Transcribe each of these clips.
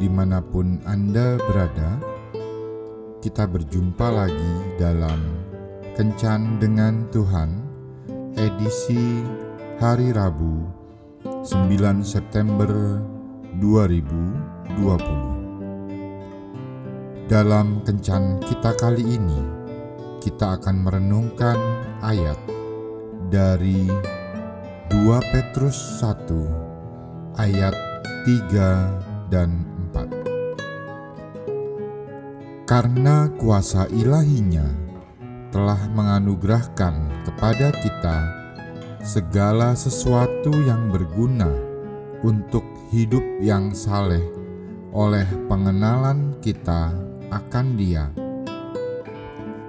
di mana pun Anda berada, kita berjumpa lagi dalam Kencan dengan Tuhan, edisi hari Rabu 9 September 2020. Dalam Kencan kita kali ini, kita akan merenungkan ayat dari 2 Petrus 1 ayat 3 dan 4. Karena kuasa ilahinya telah menganugerahkan kepada kita segala sesuatu yang berguna untuk hidup yang saleh oleh pengenalan kita akan Dia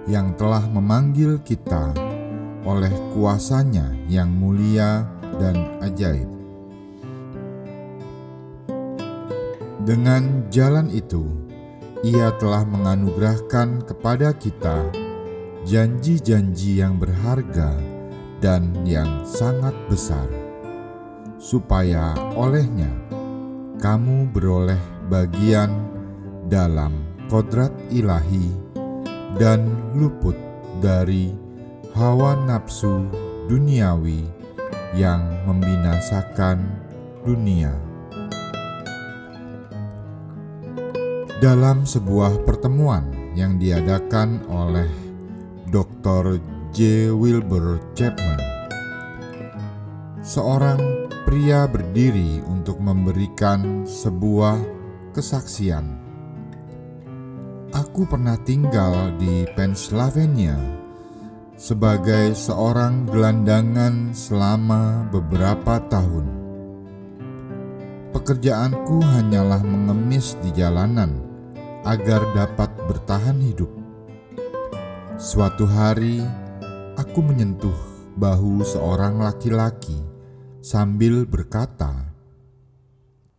yang telah memanggil kita oleh kuasanya yang mulia dan ajaib. Dengan jalan itu, ia telah menganugerahkan kepada kita janji-janji yang berharga dan yang sangat besar, supaya olehnya kamu beroleh bagian dalam kodrat ilahi dan luput dari hawa nafsu duniawi yang membinasakan dunia. Dalam sebuah pertemuan yang diadakan oleh Dr. J. Wilbur Chapman, seorang pria berdiri untuk memberikan sebuah kesaksian. Aku pernah tinggal di Pennsylvania sebagai seorang gelandangan selama beberapa tahun. Pekerjaanku hanyalah mengemis di jalanan agar dapat bertahan hidup. Suatu hari, aku menyentuh bahu seorang laki-laki sambil berkata,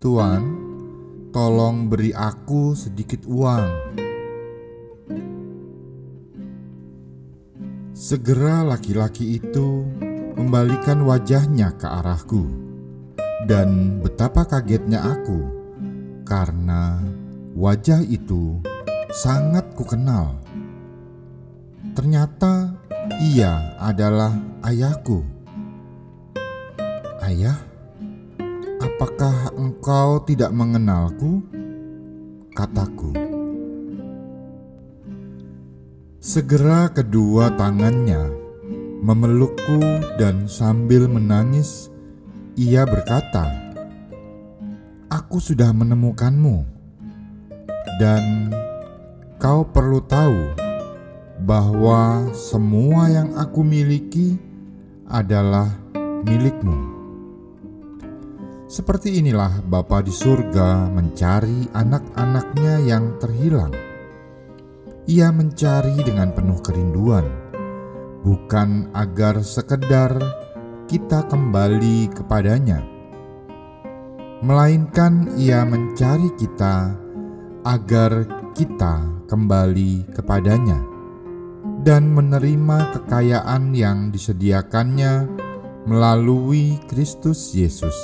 "Tuan, tolong beri aku sedikit uang." Segera laki-laki itu membalikan wajahnya ke arahku, dan betapa kagetnya aku karena Wajah itu sangat kukenal. Ternyata ia adalah ayahku. Ayah, apakah engkau tidak mengenalku? Kataku. Segera kedua tangannya memelukku dan sambil menangis ia berkata, "Aku sudah menemukanmu dan kau perlu tahu bahwa semua yang aku miliki adalah milikmu. Seperti inilah Bapa di surga mencari anak-anaknya yang terhilang. Ia mencari dengan penuh kerinduan, bukan agar sekedar kita kembali kepadanya, melainkan Ia mencari kita agar kita kembali kepadanya dan menerima kekayaan yang disediakannya melalui Kristus Yesus.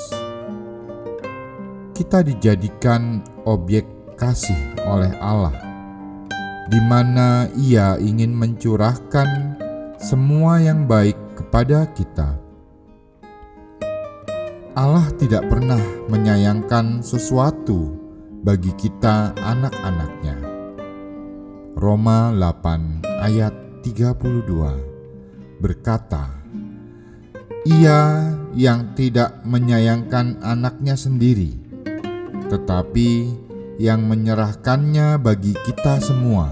Kita dijadikan objek kasih oleh Allah, di mana Ia ingin mencurahkan semua yang baik kepada kita. Allah tidak pernah menyayangkan sesuatu bagi kita anak-anaknya. Roma 8 ayat 32 berkata, Ia yang tidak menyayangkan anaknya sendiri, tetapi yang menyerahkannya bagi kita semua.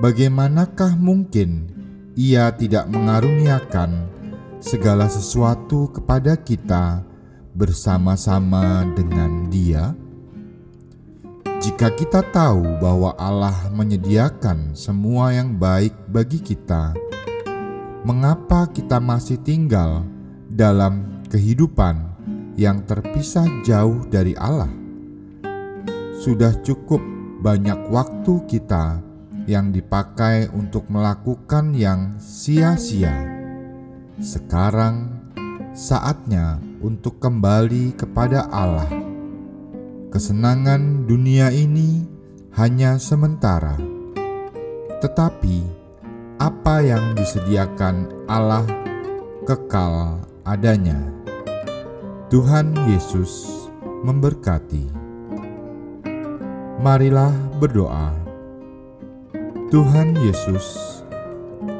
Bagaimanakah mungkin ia tidak mengaruniakan segala sesuatu kepada kita bersama-sama dengan Dia? Jika kita tahu bahwa Allah menyediakan semua yang baik bagi kita, mengapa kita masih tinggal dalam kehidupan yang terpisah jauh dari Allah? Sudah cukup banyak waktu kita yang dipakai untuk melakukan yang sia-sia. Sekarang saatnya untuk kembali kepada Allah kesenangan dunia ini hanya sementara, tetapi apa yang disediakan Allah kekal adanya. Tuhan Yesus memberkati. Marilah berdoa. Tuhan Yesus,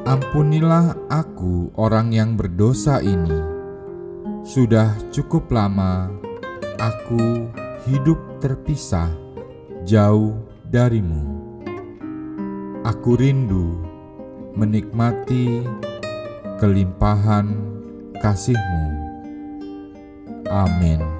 ampunilah aku orang yang berdosa ini. Sudah cukup lama aku hidup terpisah jauh darimu. Aku rindu menikmati kelimpahan kasih-Mu. Amin.